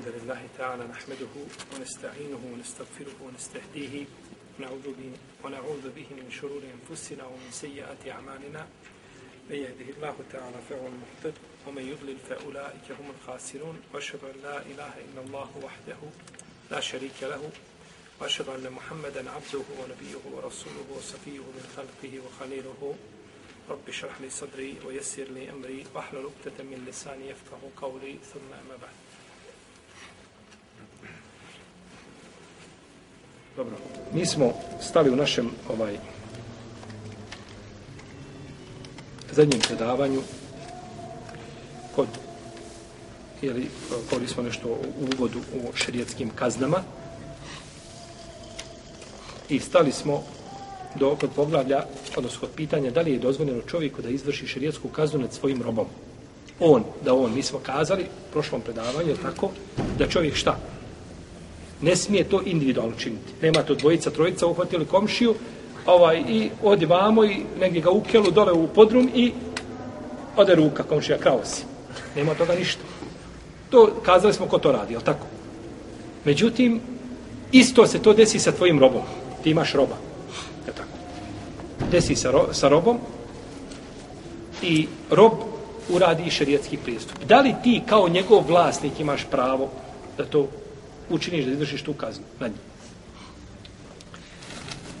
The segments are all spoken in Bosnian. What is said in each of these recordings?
الحمد لله تعالى نحمده ونستعينه ونستغفره ونستهديه ونعوذ به, ونعوذ به من شرور أنفسنا ومن سيئات أعمالنا. من يهده الله تعالى فهو المهتد ومن يضلل فأولئك هم الخاسرون. وأشهد أن لا إله إلا الله وحده لا شريك له. وأشهد أن محمدا عبده ونبيه ورسوله وصفيه من خلقه وخليله. رب اشرح لي صدري ويسر لي أمري واحلل عقدة من لساني يفقه قولي ثم أما بعد. Dobro. Mi smo stali u našem ovaj zadnjem predavanju kod jeli, govorili smo nešto u uvodu u šerijetskim kaznama i stali smo do kod poglavlja, odnosno kod pitanja da li je dozvoljeno čovjeku da izvrši šerijetsku kaznu nad svojim robom. On, da on, mi smo kazali u prošlom predavanju, tako, da čovjek šta? Ne smije to individualno činiti. Nema to dvojica, trojica, uhvatili komšiju, ovaj, i odi vamo i negdje ga ukelu dole u podrum i ode ruka komšija kravosi. Nema toga ništa. To kazali smo ko to radi, je tako? Međutim, isto se to desi sa tvojim robom. Ti imaš roba. Je tako? Desi sa, ro, sa robom i rob uradi šerijetski pristup. Da li ti kao njegov vlasnik imaš pravo da to učiniš, da izvršiš tu kaznu na njih?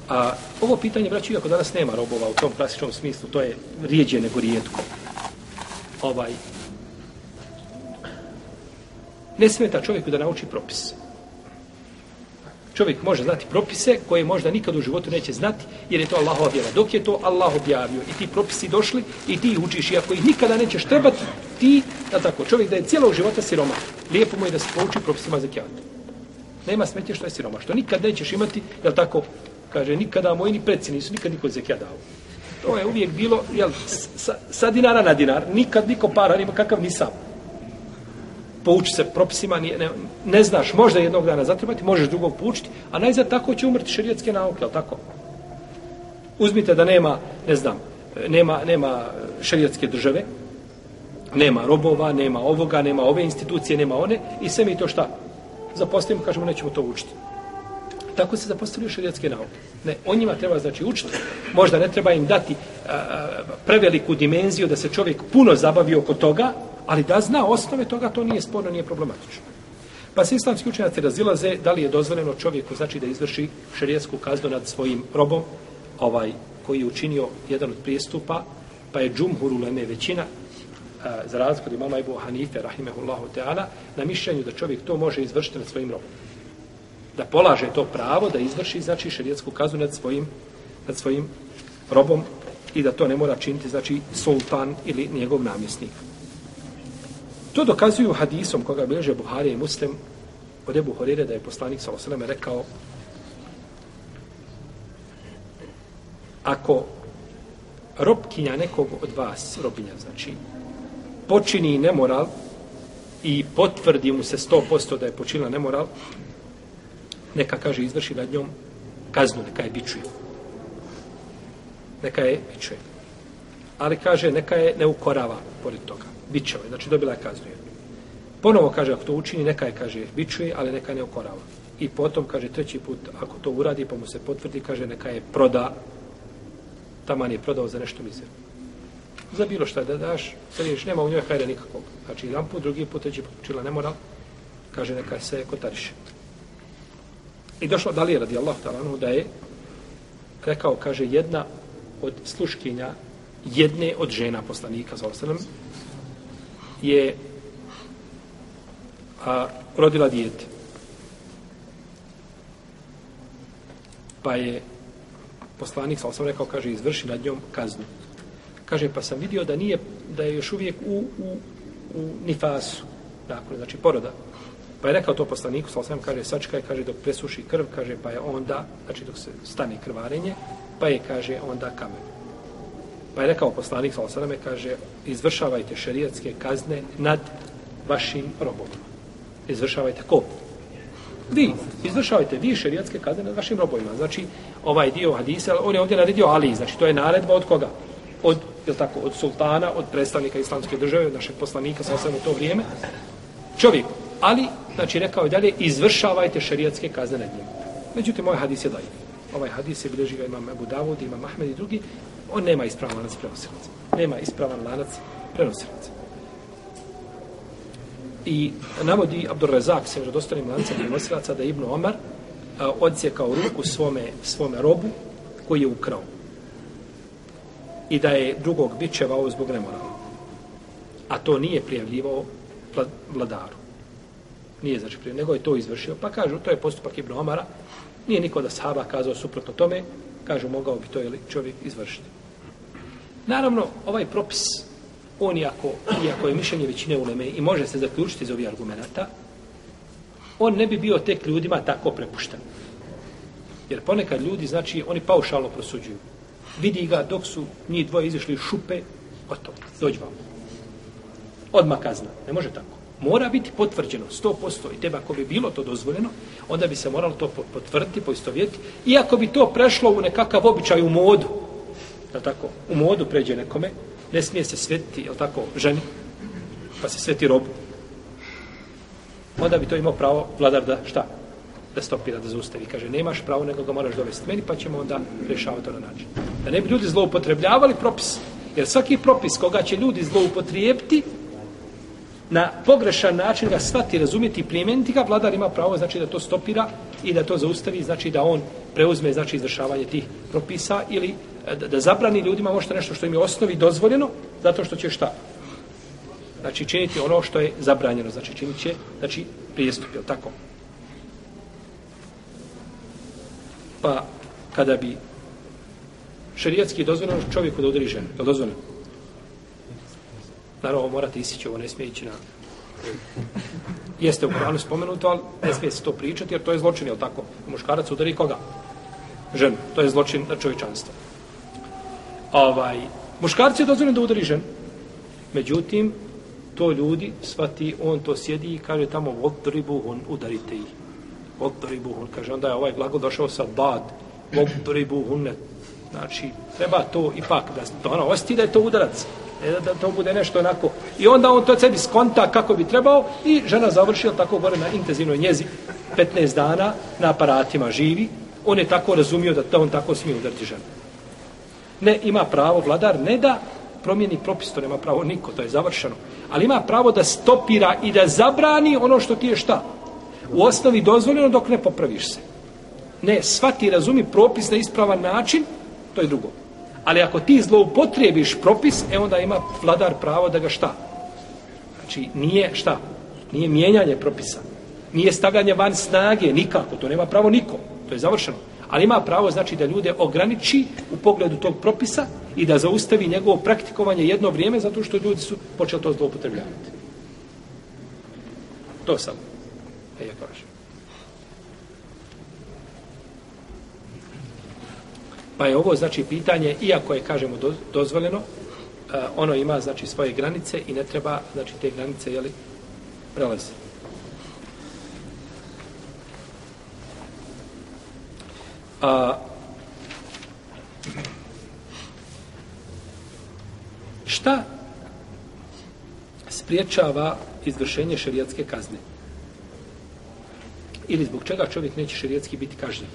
A ovo pitanje, braći, iako danas nema robova u tom klasičnom smislu, to je rijeđe nego rijetko. Ovaj, ne smeta čovjeku da nauči propis. Čovjek može znati propise koje možda nikad u životu neće znati, jer je to Allah objava. Dok je to Allah objavio i ti propisi došli i ti učiš, i ako ih nikada nećeš trebati, ti, da tako, čovjek da je cijelog života siroma, lijepo mu je da se pouči propisima za. Nema smetje što je siromašno. nikad nećeš imati, jel tako, kaže, nikada moji ni preci nisu, nikad niko zekija dao. To je uvijek bilo, jel, sa, sa dinara na dinar, nikad niko para nima kakav nisam pouči se propisima, ne, ne, ne znaš, možda jednog dana zatrebati, možeš drugog poučiti, a najzad tako će umrti šerijetske nauke, jel tako? Uzmite da nema, ne znam, nema, nema šerijetske države, nema robova, nema ovoga, nema ove institucije, nema one, i sve mi to šta? Zapostavimo, kažemo, nećemo to učiti. Tako se zapostavljaju šerijetske nauke. Ne, o njima treba znači učiti. Možda ne treba im dati a, a, preveliku dimenziju da se čovjek puno zabavi oko toga, ali da zna osnove toga, to nije sporno, nije problematično. Pa se islamski učenjaci razilaze da li je dozvoljeno čovjeku znači da izvrši šerijetsku kaznu nad svojim robom, ovaj koji je učinio jedan od prijestupa, pa je džumhur uleme većina, a, za razliku od imama Ebu Hanife, rahimehullahu teala, na mišljenju da čovjek to može izvršiti nad svojim robom da polaže to pravo da izvrši znači šerijetsku kaznu nad svojim nad svojim robom i da to ne mora činiti znači sultan ili njegov namjesnik. To dokazuju hadisom koga bilježe Buharija i Muslim od Ebu Horire da je poslanik sa osaleme rekao ako robkinja nekog od vas, robinja znači, počini nemoral i potvrdi mu se 100% da je počinila nemoral, neka kaže izvrši nad njom kaznu, neka je bičuje. Neka je bičuje. Ali kaže neka je ne ukorava pored toga. Bičeva znači dobila je kaznu. Ponovo kaže ako to učini, neka je kaže bičuje, ali neka ne ukorava. I potom kaže treći put ako to uradi pa mu se potvrdi, kaže neka je proda taman je prodao za nešto mizerno. Za bilo šta da daš, sad nema u njoj hajde nikakvog. Znači, jedan put, drugi put, treći put, učila nemoral, kaže neka se kotariše. I došlo dalje radi Allah talanu da je rekao, kaže, jedna od sluškinja jedne od žena poslanika za osanem je a, rodila dijete. Pa je poslanik sa osanem rekao, kaže, izvrši nad njom kaznu. Kaže, pa sam vidio da nije, da je još uvijek u, u, u nifasu, dakle, znači poroda. Pa je rekao to poslaniku, sa osvijem kaže, sačkaj, kaže, dok presuši krv, kaže, pa je onda, znači dok se stane krvarenje, pa je, kaže, onda kamen. Pa je rekao poslanik, sa osvijem, kaže, izvršavajte šerijatske kazne nad vašim robovima. Izvršavajte ko? Vi, izvršavajte vi šerijatske kazne nad vašim robovima. Znači, ovaj dio hadisa, on je ovdje naredio Ali, znači to je naredba od koga? Od, je tako, od sultana, od predstavnika islamske države, od našeg poslanika, sa osam u to vrijeme. Čovjek, Ali, znači, rekao je dalje, izvršavajte šarijatske kazne nad njim. Međutim, ovaj hadis je dajiv. Ovaj hadis je bilježi ga imam Abu Davud, imam Ahmed i drugi. On nema ispravan lanac prenosilaca. Nema ispravan lanac prenosilaca. I navodi Abdur Rezak se među dostanim lancem prenosilaca da je Ibnu Omar odsjekao ruku svome, svome robu koji je ukrao. I da je drugog bićevao zbog nemorala. A to nije prijavljivao vladaru. Nije znači prijavljivao, nego je to izvršio. Pa kažu, to je postupak Ibn Omara. Nije niko da sahaba kazao suprotno tome. Kažu, mogao bi to čovjek izvršiti. Naravno, ovaj propis, on iako, iako je mišljenje većine uleme i može se zaključiti iz ovih argumenta, on ne bi bio tek ljudima tako prepušten. Jer ponekad ljudi, znači, oni paušalno prosuđuju. Vidi ga dok su njih dvoje izišli šupe, gotovo, dođi vam. Odmah kazna. Ne može tako. Mora biti potvrđeno, 100%. I teba, ako bi bilo to dozvoljeno, onda bi se moralo to potvrditi, poistovjeti. Iako bi to prešlo u nekakav običaj u modu, da tako, u modu pređe nekome, ne smije se svetiti, je tako, ženi, pa se sveti robu. Onda bi to imao pravo vladar da, šta? Da stopira, da zaustavi. Kaže, nemaš pravo, nego ga moraš dovesti meni, pa ćemo onda rješavati to na način. Da ne bi ljudi zloupotrebljavali propis. Jer svaki propis koga će ljudi zloupotrijebiti, na pogrešan način ga shvati, razumjeti i primijeniti ga, vladar ima pravo znači da to stopira i da to zaustavi, znači da on preuzme znači izvršavanje tih propisa ili e, da, da zabrani ljudima možda nešto što im je osnovi dozvoljeno, zato što će šta? Znači činiti ono što je zabranjeno, znači činit će znači, prijestup, je tako? Pa kada bi šerijatski dozvoljeno čovjeku da udari ženu, je li dozvoljeno? Naravno, morate isići, ovo ne smije ići na... Jeste u Koranu spomenuto, ali ne smije se to pričati, jer to je zločin, je tako? Muškarac udari koga? Ženu. To je zločin na čovječanstvo. Ovaj, muškarci je dozvoljeno da udari ženu. Međutim, to ljudi, svati, on to sjedi i kaže tamo, vodribuhun, udarite ih. Vodribuhun, kaže, onda je ovaj glagol došao sa bad, vodribuhun, znači, treba to ipak, da to ono, osti da je to udarac. E, da, da to bude nešto onako. I onda on to sebi skonta kako bi trebao i žena završila tako gore na intenzivnoj njezi 15 dana na aparatima živi. On je tako razumio da to on tako smije udariti ženu. Ne, ima pravo vladar, ne da promijeni propis, to nema pravo niko, to je završeno. Ali ima pravo da stopira i da zabrani ono što ti je šta. U osnovi dozvoljeno dok ne popraviš se. Ne, svati razumi propis na ispravan način, to je drugo. Ali ako ti zloupotrijebiš propis, e onda ima vladar pravo da ga šta? Znači, nije šta? Nije mijenjanje propisa. Nije stavljanje van snage, nikako. To nema pravo niko. To je završeno. Ali ima pravo, znači, da ljude ograniči u pogledu tog propisa i da zaustavi njegovo praktikovanje jedno vrijeme zato što ljudi su počeli to zloupotrebljavati. To sam. E, ja. Pa je ovo znači pitanje, iako je, kažemo, dozvoljeno, e, ono ima znači svoje granice i ne treba znači te granice jeli, prelaziti. A, šta spriječava izvršenje šerijatske kazne? Ili zbog čega čovjek neće šerijetski biti kažnjen?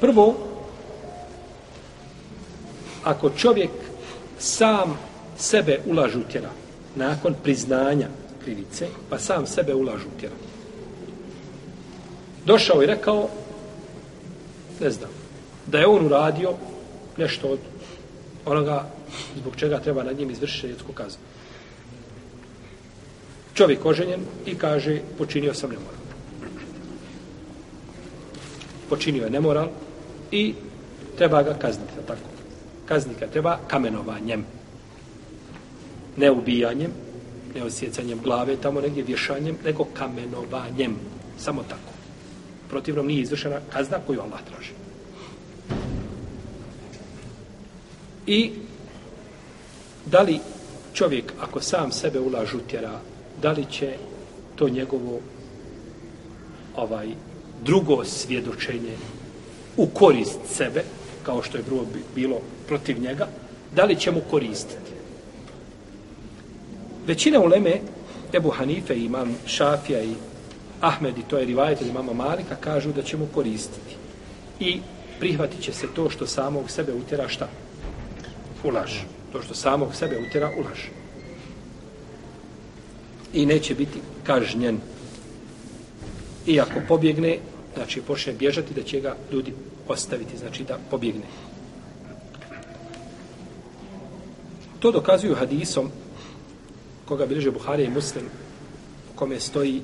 Prvo, ako čovjek sam sebe ulažu tjera, nakon priznanja krivice, pa sam sebe ulažu tjera. Došao i rekao, ne znam, da je on uradio nešto od onoga zbog čega treba nad njim izvršiti šarijatsku kaznu. Čovjek oženjen i kaže, počinio sam nemoral. Počinio je nemoral, i treba ga kazniti, tako. Kaznika treba kamenovanjem. Ne ubijanjem, ne osjecanjem glave, tamo negdje vješanjem, nego kamenovanjem. Samo tako. Protivno nije izvršena kazna koju Allah traži. I da li čovjek, ako sam sebe ulažu tjera, da li će to njegovo ovaj drugo svjedočenje u korist sebe, kao što je prvo bilo protiv njega, da li će mu koristiti? Većina uleme, Ebu Hanife i imam Šafija i Ahmed i to je rivajet od imama Malika kažu da će mu koristiti. I prihvatit će se to što samog sebe utjera šta? Ulaž. To što samog sebe utjera ulaž. I neće biti kažnjen. I ako pobjegne, znači počne bježati, da će ga ljudi ostaviti, znači da pobjegne. To dokazuju hadisom koga bilježe Buhari i Muslim u kome stoji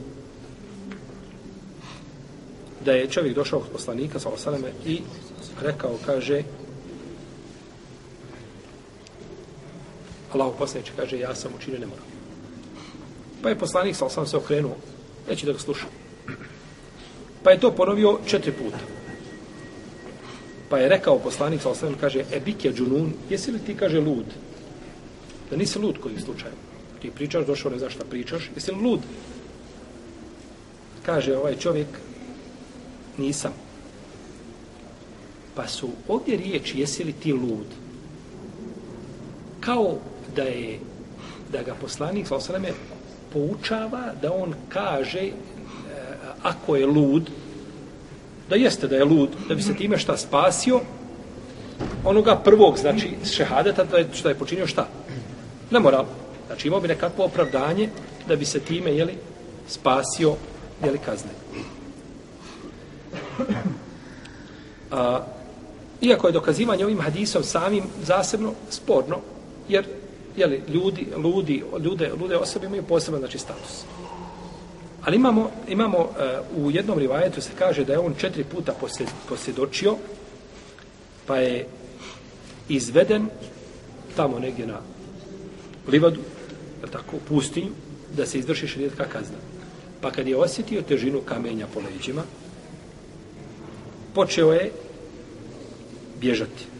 da je čovjek došao od poslanika sa osaleme i rekao, kaže Allahu poslaniče kaže ja sam učinio nemoral. Pa je poslanik sa sam se okrenuo neće da ga sluša. Pa je to ponovio četiri puta. Pa je rekao poslanik sal sam, kaže ebike džunun jesi li ti kaže lud? Da nisi lud kojim slučajem. Ti pričaš, došao ne znaš šta pričaš, jesi li lud? Kaže ovaj čovjek, nisam. Pa su ovdje riječi, jesi li ti lud? Kao da je, da ga poslanik, sa osaleme, poučava da on kaže, e, ako je lud, da jeste da je lud, da bi se time šta spasio, onoga prvog, znači šehadeta, da je, što je počinio šta? Ne moral. Znači imao bi nekakvo opravdanje da bi se time, jeli, spasio, jeli, kazne. A, iako je dokazivanje ovim hadisom samim zasebno sporno, jer jeli, ljudi, ludi, ljude, lude osobe imaju poseban znači, status. Ali imamo, imamo uh, u jednom rivajetu se kaže da je on četiri puta posjedočio, pa je izveden tamo negdje na livadu, tako, u pustinju, da se izvrši šrijetka kazna. Pa kad je osjetio težinu kamenja po leđima, počeo je bježati.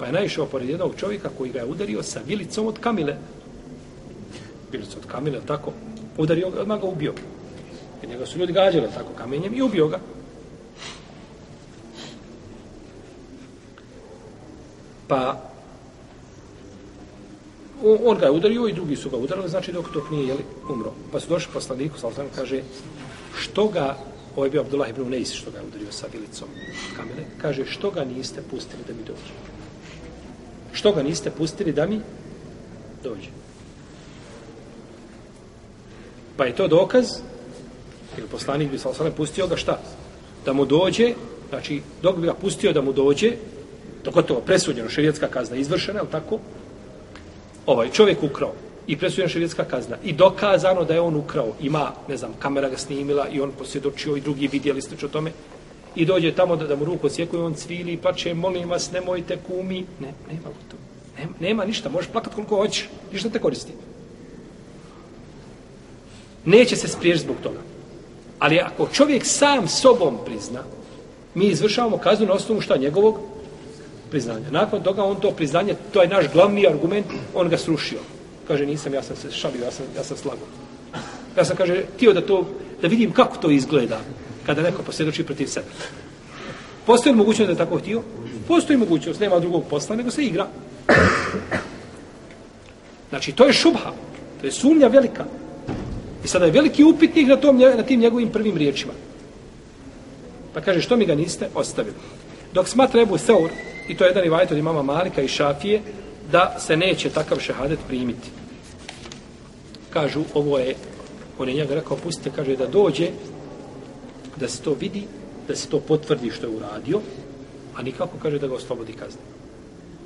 Pa je naišao pored jednog čovjeka koji ga je udario sa vilicom od kamile. Vilicom od kamile, tako, udario ga, odmah ga ubio. I njega su ljudi gađali tako kamenjem i ubio ga. Pa on, ga je udario i drugi su ga udarili, znači dok dok nije jeli, umro. Pa su došli poslaniku, sa kaže, što ga, ovo je bio Abdullah ibn Neis, što ga je udario sa vilicom kamene, kaže, što ga niste pustili da mi dođe? Što ga niste pustili da mi dođe? Pa je to dokaz, jer poslanik bi sa osanem pustio ga šta? Da mu dođe, znači, dok bi ga pustio da mu dođe, to presuđeno, šerijetska kazna izvršena, je tako? ovaj čovjek ukrao i presuđena šerijatska kazna i dokazano da je on ukrao, ima, ne znam, kamera ga snimila i on posvjedočio i drugi vidjeli ste o tome i dođe tamo da, da mu ruku osjekuje, on cvili i plače, molim vas, nemojte kumi. Ne, nema to. Nema, nema ništa, možeš plakat koliko hoćeš, ništa te koristi. Neće se spriješ zbog toga. Ali ako čovjek sam sobom prizna, mi izvršavamo kaznu na osnovu šta njegovog priznanja. Nakon toga on to priznanje, to je naš glavni argument, on ga srušio. Kaže, nisam, ja sam se šalio, ja sam, ja sam slago. Ja sam, kaže, tio da to, da vidim kako to izgleda kada neko posvjedoči protiv sebe. Postoji mogućnost da je tako htio? Postoji mogućnost, nema drugog posla, nego se igra. Znači, to je šubha. To je sumnja velika. I sada je veliki upitnik na, tom, na tim njegovim prvim riječima. Pa kaže, što mi ga niste ostavili? Dok smatra Ebu Seur, i to je jedan rivajet od imama Malika i Šafije, da se neće takav šehadet primiti. Kažu, ovo je, on je njega rekao, pustite, kaže, da dođe, da se to vidi, da se to potvrdi što je uradio, a nikako kaže da ga oslobodi kazne.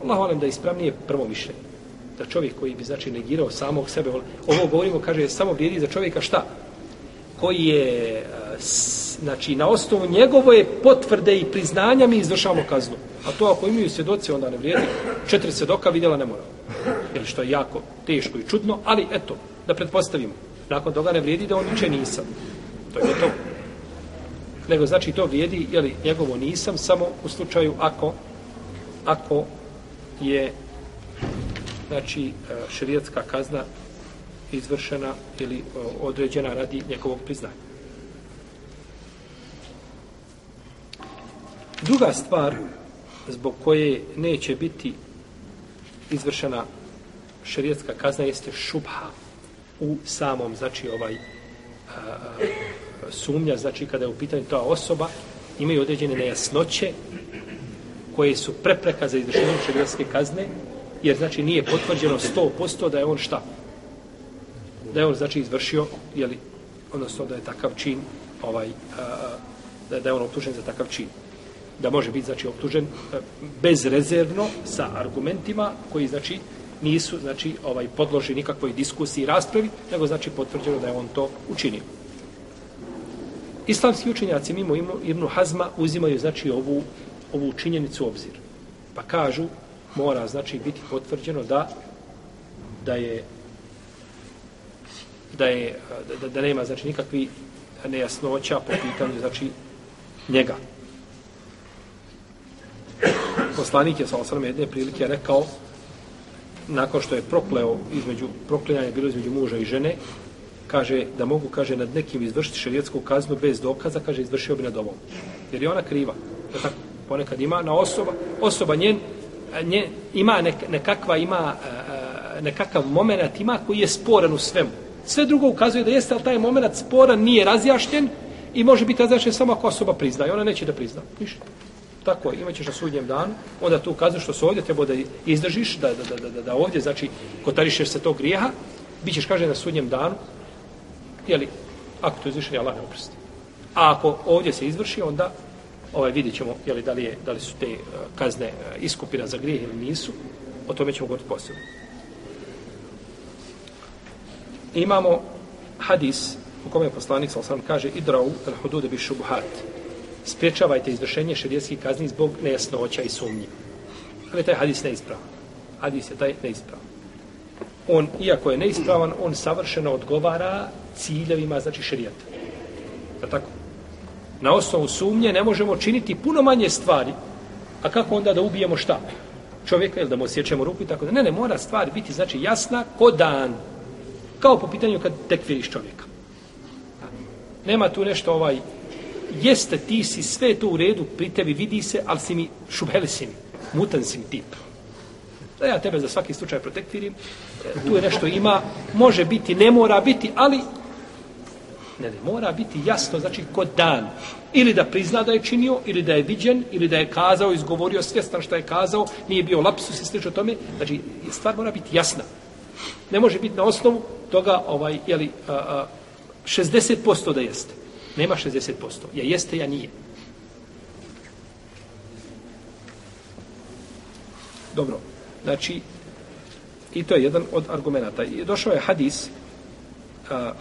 Allah volim da ispravnije prvo mišljenje. Da čovjek koji bi, znači, negirao samog sebe, ovo govorimo, kaže, samo vrijedi za čovjeka šta? Koji je, e, znači, na osnovu njegove potvrde i priznanja mi izvršavamo kaznu. A to ako imaju svjedoci, onda ne vrijedi. Četiri svjedoka vidjela ne mora. Jer što je jako teško i čudno, ali eto, da pretpostavimo. Nakon toga ne vrijedi da on niče nisam. To je to. Nego znači to vrijedi, jeli, njegovo nisam, samo u slučaju ako, ako je znači e, širijetska kazna izvršena ili e, određena radi njegovog priznanja. Druga stvar zbog koje neće biti izvršena šerijetska kazna jeste šubha. u samom, znači, ovaj, a, a, sumnja, znači, kada je u pitanju ta osoba, imaju određene nejasnoće koje su prepreka za izvršenje šariatske kazne, jer, znači, nije potvrđeno 100% da je on šta? Da je on, znači, izvršio, jeli, odnosno da je takav čin, ovaj, a, da, da je on optužen za takav čin da može biti znači optužen e, bezrezervno sa argumentima koji znači nisu znači ovaj podloži nikakvoj diskusiji i raspravi nego znači potvrđeno da je on to učinio Islamski učenjaci mimo Ibn Hazma uzimaju znači ovu ovu činjenicu u obzir. Pa kažu mora znači biti potvrđeno da da je da je da, da nema znači nikakvi nejasnoća po pitanju znači njega. Poslanik je sa osrame jedne prilike rekao nakon što je prokleo između proklinjanja bilo između muža i žene kaže da mogu kaže nad nekim izvršiti šerijetsku kaznu bez dokaza kaže izvršio bi nad ovom. Jer je ona kriva da tako? Ponekad ima na osoba osoba njen, nje, ima nek, nekakva ima e, e, nekakav moment ima koji je sporan u svemu. Sve drugo ukazuje da jeste ali taj moment sporan nije razjašnjen i može biti razjašnjen samo ako osoba prizna i ona neće da prizna ništa. Tako imaćeš na sudnjem danu, onda tu ukazuje što se ovdje treba da izdržiš, da, da, da, da, da ovdje, znači, kotarišeš se tog grijeha, bit ćeš, kaže, na sudnjem danu, jeli, ako to izvrši, Allah ne oprosti. A ako ovdje se izvrši, onda ovaj, vidjet ćemo, jeli, da, li je, da li su te eh, kazne eh, iskupina za grijeh ili nisu, o tome ćemo govoriti posebno. Imamo hadis u kome je poslanik, sam kaže, idrau al-hudude bi šubuhat spriječavajte izvršenje šerijetskih kazni zbog nejasnoća i sumnji. Ali taj hadis neispravan. Hadis je taj neispravan. On, iako je neispravan, on savršeno odgovara ciljevima, znači šerijata. Je tako? Na osnovu sumnje ne možemo činiti puno manje stvari. A kako onda da ubijemo šta? Čovjeka ili da mu osjećamo ruku i tako da. Ne, ne, mora stvar biti znači jasna ko dan. Kao po pitanju kad tekviriš čovjeka. Nema tu nešto ovaj jeste ti si sve to u redu pri tebi vidi se, ali si mi šubheli si mi, mutan si mi tip. Da ja tebe za svaki slučaj protektirim, e, tu je nešto ima, može biti, ne mora biti, ali ne, ne, mora biti jasno, znači kod dan. Ili da prizna da je činio, ili da je viđen, ili da je kazao, izgovorio svjestan što je kazao, nije bio lapsus i slično tome. Znači, stvar mora biti jasna. Ne može biti na osnovu toga, ovaj, jeli, a, a, 60% da jeste. Nema 60%. Ja jeste, ja nije. Dobro. Znači, i to je jedan od argumenta. I došao je hadis a,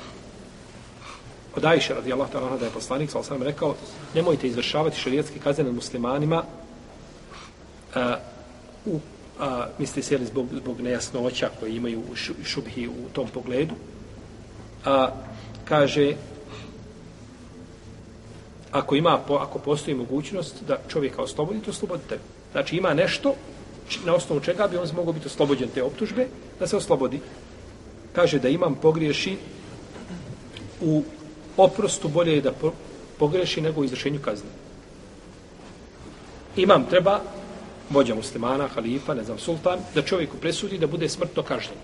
od Ajše, radi Allah, da je poslanik, sa osam rekao, nemojte izvršavati šarijetski kazne nad muslimanima a, u, a, misli se, zbog, zbog nejasnoća koje imaju u šubhi u tom pogledu. A, kaže, ako ima ako postoji mogućnost da čovjeka oslobodi, to oslobodite. Znači ima nešto na osnovu čega bi on mogao biti oslobođen te optužbe, da se oslobodi. Kaže da imam pogriješi u oprostu bolje je da pogreši nego u izvršenju kazne. Imam treba vođa muslimana, halifa, ne znam, sultan, da čovjeku presudi da bude smrtno kažnjen.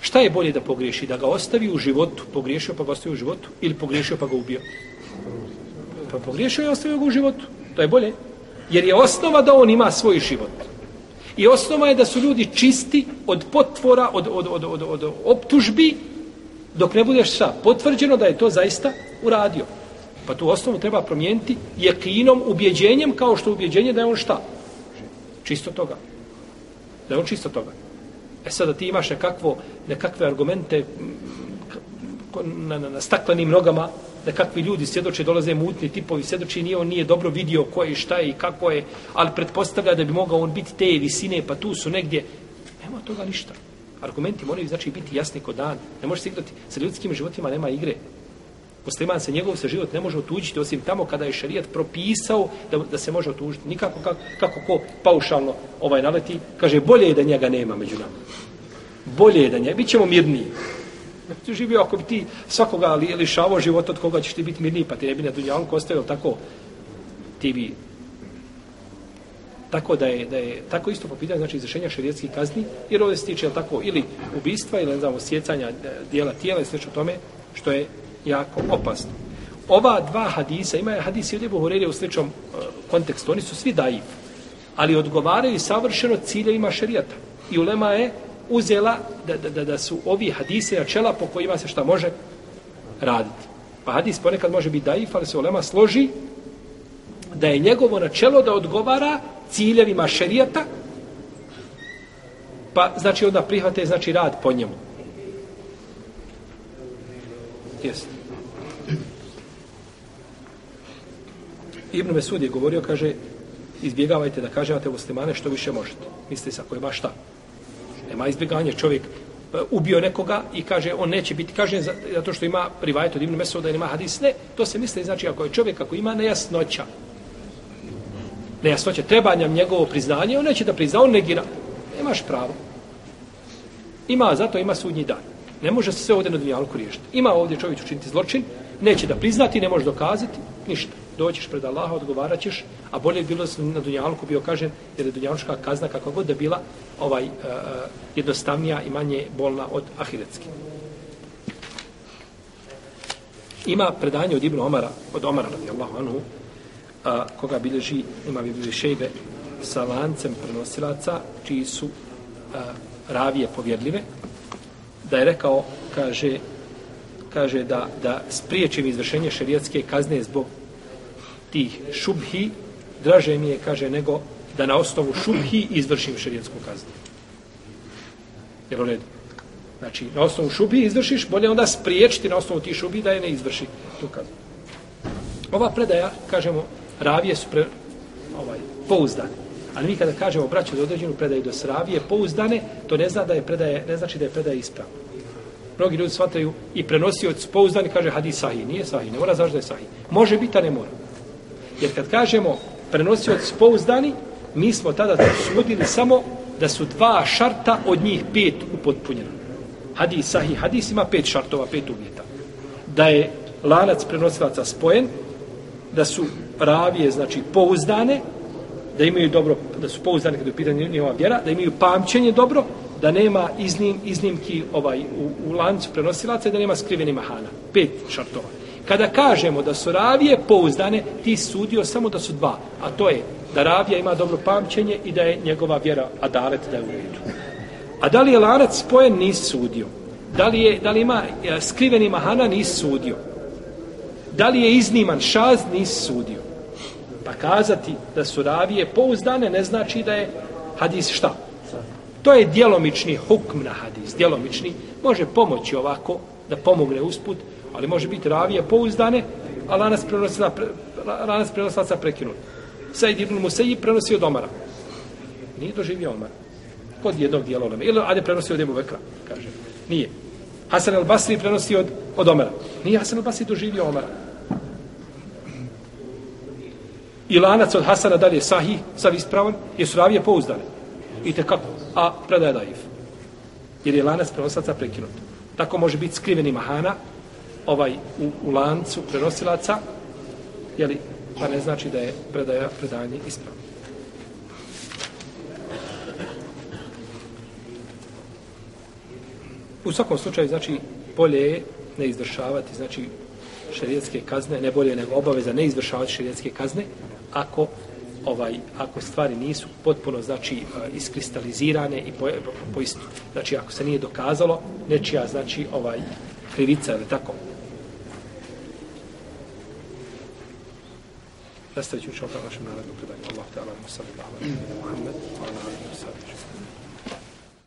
Šta je bolje da pogriješi? Da ga ostavi u životu, pogriješio pa ga ostavi u životu, ili pogriješio pa ga ubio? Pa pogriješio i ostavio ga u životu. To je bolje. Jer je osnova da on ima svoj život. I osnova je da su ljudi čisti od potvora, od, od, od, od, od optužbi, dok ne budeš šta potvrđeno da je to zaista uradio. Pa tu osnovu treba promijeniti jekinom, ubjeđenjem, kao što ubjeđenje da je on šta? Čisto toga. Da je on čisto toga. E sada ti imaš nekakvo, nekakve argumente na, na, na staklenim nogama, nekakvi ljudi svjedoče, dolaze mutni tipovi, sjedoči nije, on nije dobro vidio ko je, šta je i kako je, ali pretpostavlja da bi mogao on biti te visine, pa tu su negdje. Nema toga ništa. Argumenti moraju znači biti jasni kod dan. Ne može se igrati. Sa ljudskim životima nema igre. Musliman se njegov se život ne može otuđiti osim tamo kada je šerijat propisao da, da se može otuđiti. Nikako kako, kako ko paušalno ovaj naleti. Kaže, bolje je da njega nema među nama. Bolje je da njega. Bićemo mirniji. Ti živio ako bi ti svakoga li, lišavao život od koga ćeš ti biti mirniji, pa ti ne bi na dunjalku ostavio tako. Ti bi Tako da je, da je tako isto po pitanju znači izvršenja šerijetskih kazni, jer ovdje se tiče jel tako ili ubistva ili ne znam osjecanja e, dijela tijela i slično tome što je jako opasno. Ova dva hadisa, ima je hadisi od Ebu Hureyre u sličnom uh, kontekstu, oni su svi dajiv, ali odgovaraju savršeno ciljevima šerijata. I ulema je uzela da, da, da, da su ovi hadise načela po kojima se šta može raditi. Pa hadis ponekad može biti daif, ali se ulema složi da je njegovo načelo da odgovara ciljevima šerijata, pa znači onda prihvate znači rad po njemu. Jeste. Ibn Mesud je govorio, kaže, izbjegavajte da kažete muslimane što više možete. Mislite se, ako je baš šta. Nema izbjeganja. Čovjek e, ubio nekoga i kaže, on neće biti kažen zato što ima rivajet od Ibn Mesuda, ima hadis. Ne, to se misli, znači, ako je čovjek, ako ima nejasnoća, nejasnoće, treba njam njegovo priznanje, on neće da prizna, on negira. Nemaš pravo. Ima, zato ima sudnji dan. Ne može se sve ovdje na dunjalku riješiti. Ima ovdje čovjek učiniti zločin, neće da priznati, ne može dokazati, ništa. Doćiš pred Allaha, odgovarat ćeš, a bolje je bilo na dunjalku bio kažen, jer je dunjalučka kazna kakva god da bila ovaj, uh, jednostavnija i manje bolna od ahiretske. Ima predanje od Ibnu Omara, od Omara radijallahu anhu, a, koga bilježi, ima bilježi šejbe sa lancem prenosilaca, čiji su a, ravije povjedljive, da je rekao, kaže, kaže da, da spriječim izvršenje šerijatske kazne zbog tih šubhi, draže mi je, kaže, nego da na osnovu šubhi izvršim šerijatsku kaznu. Jel u redu? Znači, na osnovu šubhi izvršiš, bolje onda spriječiti na osnovu tih šubhi da je ne izvrši tu kaznu. Ova predaja, kažemo, ravije su pre, ovaj, pouzdane. Ali mi kada kažemo braću da određenu predaju do sravije pouzdane, to ne zna da je predaje, ne znači da je predaje ispravna. Mnogi ljudi shvataju i prenosi od pouzdani, kaže hadis sahih. Nije sahih, ne mora zašto da je sahih. Može biti, a ne mora. Jer kad kažemo prenosi od pouzdani, mi smo tada sudili samo da su dva šarta od njih pet upotpunjena. Hadis sahih, hadis ima pet šartova, pet uvjeta. Da je lanac prenosilaca spojen, da su ravije, znači pouzdane, da imaju dobro, da su pouzdane kada je pitanje njihova vjera, da imaju pamćenje dobro, da nema iznim, iznimki ovaj u, u lancu prenosilaca i da nema skriveni mahana. Pet šartova. Kada kažemo da su ravije pouzdane, ti sudio samo da su dva. A to je da ravija ima dobro pamćenje i da je njegova vjera adalet da je u redu. A da li je lanac spojen, nisi sudio. Da li, je, da li ima e, skriveni mahana, nisi sudio. Da li je izniman šaz, nisi sudio. Pa kazati da su ravije pouzdane ne znači da je hadis šta? To je djelomični hukm na hadis, djelomični. Može pomoći ovako da pomogne usput, ali može biti ravije pouzdane, a lanas prenosila, lanas prenosila prekinuli. prekinut. Said ibn Musayi prenosi od Omara. Nije doživio Omara. Kod jednog dijela oleme. Ili Ade prenosi od Ebu Bekra, kaže. Nije. Hasan al-Basri prenosi od, od Omara. Nije Hasan al-Basri doživio Omara i lanac od Hasana dalje sahi, sav ispravan, je ravije pouzdane. I te kako? A predaje daif. Jer je lanac prenosaca prekinut. Tako može biti skriveni mahana ovaj u, u lancu prenosilaca, jeli, pa ne znači da je predaja predanje ispravno. U svakom slučaju, znači, bolje je ne izvršavati, znači, šerijetske kazne, ne bolje nego obaveza ne izvršavati šerijetske kazne, ako ovaj ako stvari nisu potpuno znači e, iskristalizirane i po, po, po istu. znači ako se nije dokazalo nečija znači ovaj krivica ili tako Nastavit ću učinu kao našem narodnom predanju. Allah te ala, sallallahu alaihi wa sallam.